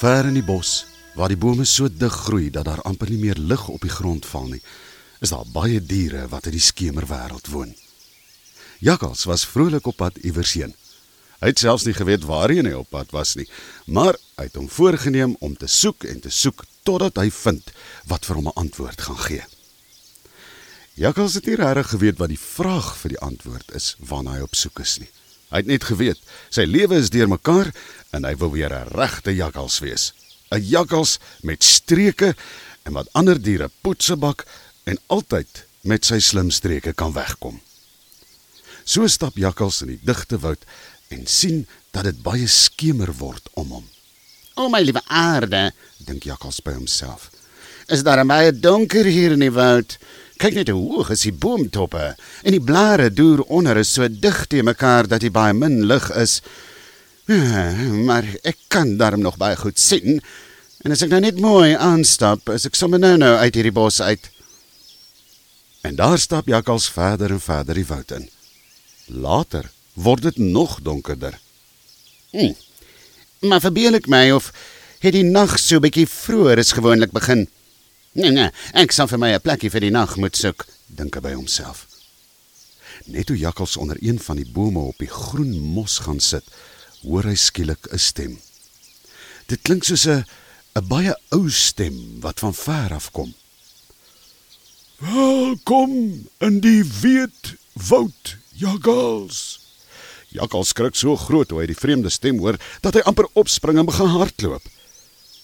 Ver in die bos, waar die bome so dig groei dat daar amper nie meer lig op die grond val nie, is daar baie diere wat in die skemerwêreld woon. Jakkals was vrolik op pad iewers heen. Hy het selfs nie geweet waarheen hy op pad was nie, maar hy het hom voorgenem om te soek en te soek totdat hy vind wat vir hom 'n antwoord gaan gee. Jakkals het nie regtig geweet wat die vraag vir die antwoord is waarna hy op soek is nie. Hy het net geweet sy lewe is deurmekaar en hy wil weer 'n regte jakkals wees. 'n Jakkals met streke en wat ander diere poetsebak en altyd met sy slim streke kan wegkom. So stap jakkals in die digte woud en sien dat dit baie skemer word om hom. O my liewe aarde, dink Jakkals by homself. Is daar baie donker hier in die woud? Kyk net hoe hoog is die boomtoppe en die blare deur onder is so dig te mekaar dat dit baie min lig is. Ja, maar ek kan daarom nog baie goed sien. En as ek nou net mooi aanstap, is ek sommer nou nou uit hierdie bos uit. En daar stap jakkals verder en verder die woud in. Later word dit nog donkerder. Hm. Maar verbeel ek my of het die nag so bietjie vroeër as gewoonlik begin? Nee nee, ek sal vir my 'n plekkie vir die nag moet soek, dink hy by homself. Net toe jakkals onder een van die bome op die groen mos gaan sit, hoor hy skielik 'n stem. Dit klink soos 'n 'n baie ou stem wat van ver af kom. Welkom in die wit woud, jakkals. Jakkals skrik so groot toe hy die vreemde stem hoor dat hy amper opspring en begin hardloop.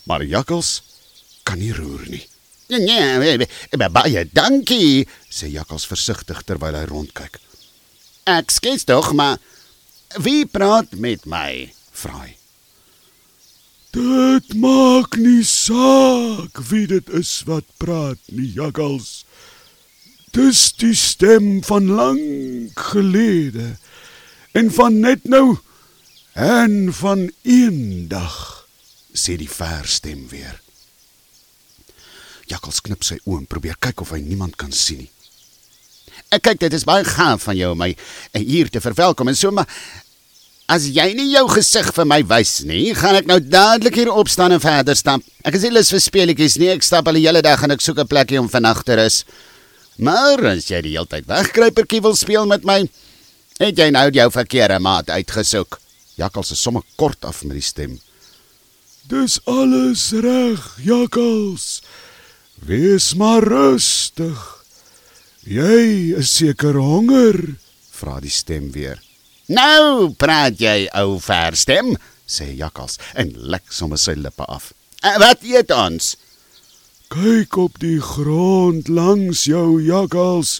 Maar jakkals kan nie roer nie. Nee, nee, baie dankie, sê jakkals versigtig terwyl hy rondkyk. Ek skiet tog, maar wie praat met my? vra hy. Dit maak nie saak wie dit is wat praat nie, jakkals. Dis die stem van lank gelede en van net nou en van eendag sê die ver stem weer. Jakkals knip sy oë en probeer kyk of hy niemand kan sien nie. Ek kyk dit is baie gaaf van jou om my hier te verwelkom en so maar as jy nie jou gesig vir my wys nie, gaan ek nou dadelik hier opstaan en verder stap. Ek is nie lus vir speletjies nie. Ek stap al die hele dag en ek soek 'n plekkie om vannag te rus. Maar as jy die hele tyd wegkruipertjie wil speel met my, het jy nou jou verkeerde maat uitgesoek. Jakkals is sommer kort af met die stem. Dis alles reg, Jakkals. Wees maar rustig. Jy is seker honger, vra die stem weer. Nou praat jy ou verstem, sê Jakkals en lek sommer sy lippe af. Wat eet ons? Kyk op die grond langs jou jakkals.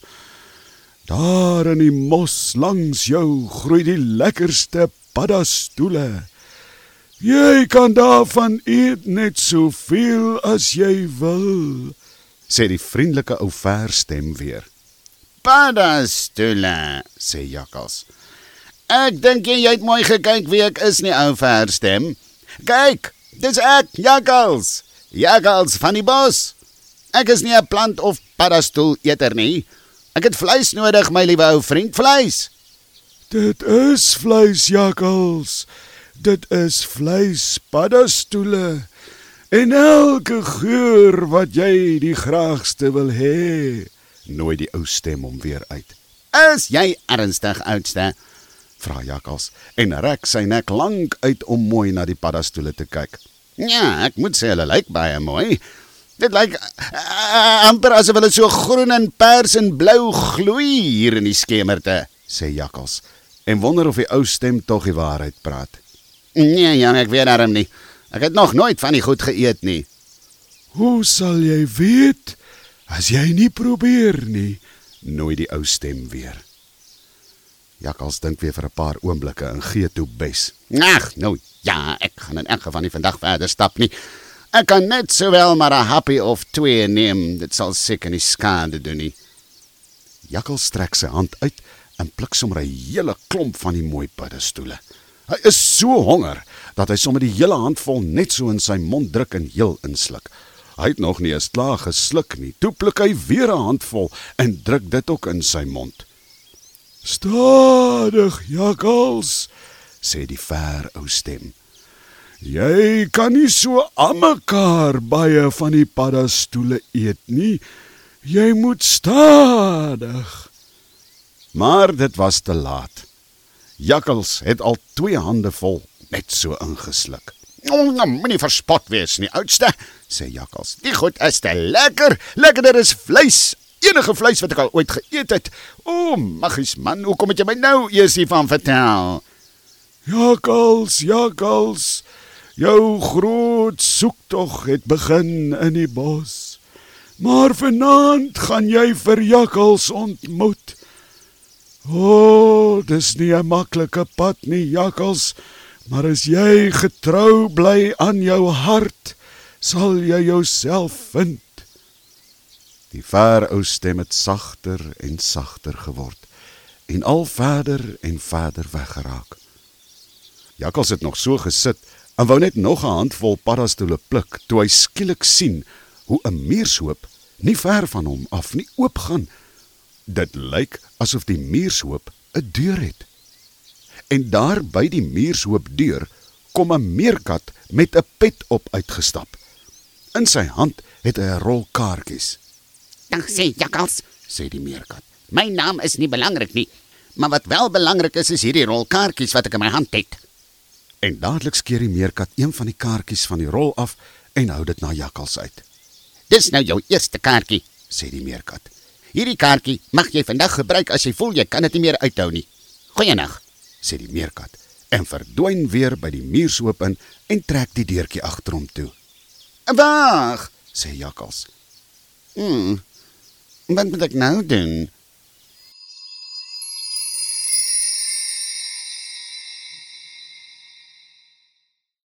Daar in die mos langs jou groei die lekkerste paddastoele. Jy kan daarvan eet net soveel as jy wil, sê die vriendelike ou verstem weer. Paddastoele, sê jakkals. Ek dink jy het mooi gekyk wie ek is nie ou verstem. Kyk, dis ek, jakkals. Jaggals van die bos. Ek is nie 'n plant of paddastoel eter nie. Ek het vleis nodig, my liewe ou vriend, vleis. Dit is vleis, jaggals. Dit is vleis, paddastoele. En elke geur wat jy die graagste wil hê, nooi die ou stem hom weer uit. Is jy ernstig, oudste? vra jakkals en rek sy nek lank uit om mooi na die paddastoele te kyk. Ja, ek moet sê hulle lyk baie mooi. Dit lyk uh, amper asof hulle so groen en pers en blou gloei hier in die skemerte, sê Jakkals en wonder of die ou stem tog die waarheid praat. Nee, ja, ek weet daarom nie. Ek het nog nooit van die goed geëet nie. Hoe sal jy weet as jy nie probeer nie? Nooi die ou stem weer. Jakkals dink weer vir 'n paar oomblikke en gee toe bes. Ag, nou ja, ek gaan in elk geval nie vandag verder stap nie. Ek kan net sowel maar 'n happy of twee neem. Dit sal seker nie skade doen nie. Jakkals strek sy hand uit en pluk sommer 'n hele klomp van die mooi paddestoele. Hy is so honger dat hy sommer die hele handvol net so in sy mond druk en heel insluk. Hy het nog nie eens klaar gesluk nie. Toe pluk hy weer 'n handvol en druk dit ook in sy mond. Stadig, jakkals, sê die ver ou stem. Jy kan nie so almekaar baie van die paddastoele eet nie. Jy moet stadig. Maar dit was te laat. Jakkals het al twee hande vol net so ingesluk. Oh, nou moenie verspot wees nie, oudste, sê Jakkals. Die goed is te lekker. Lekkerder is vleis. Enige vleis wat ek al ooit geëet het. O, magies man, hoekom het jy my nou eers hiervan vertel? Jakkals, jakkals. Jou groot soektog het begin in die bos. Maar vanaand gaan jy vir jakkals ontmoet. O, oh, dis nie 'n maklike pad nie, jakkals, maar as jy getrou bly aan jou hart, sal jy jouself vind. Die ver ou stem het sagter en sagter geword en al verder en verder weggeraak. Jakkals het nog so gesit en wou net nog 'n handvol paddastoele pluk toe hy skielik sien hoe 'n muurshoop nie ver van hom af nie oopgaan. Dit lyk asof die muurshoop 'n deur het. En daar by die muurshoop deur kom 'n meerkat met 'n pet op uitgestap. In sy hand het hy 'n rol kaartjies. "Dag sê Jakkals," sê die meerkat. "My naam is nie belangrik nie, maar wat wel belangrik is is hierdie rol kaartjies wat ek in my hand het." En dadelik skeer die meerkat een van die kaartjies van die rol af en hou dit na Jakkals uit. Dis nou jou eerste kaartjie, sê die meerkat. Hierdie kaartjie mag jy vandag gebruik as jy voel jy kan dit nie meer uithou nie. Goeienag, sê die meerkat en verdwyn weer by die muurshoop in en trek die deurtjie agter hom toe. Wag, sê Jakkals. hm. Wat moet ek nou doen?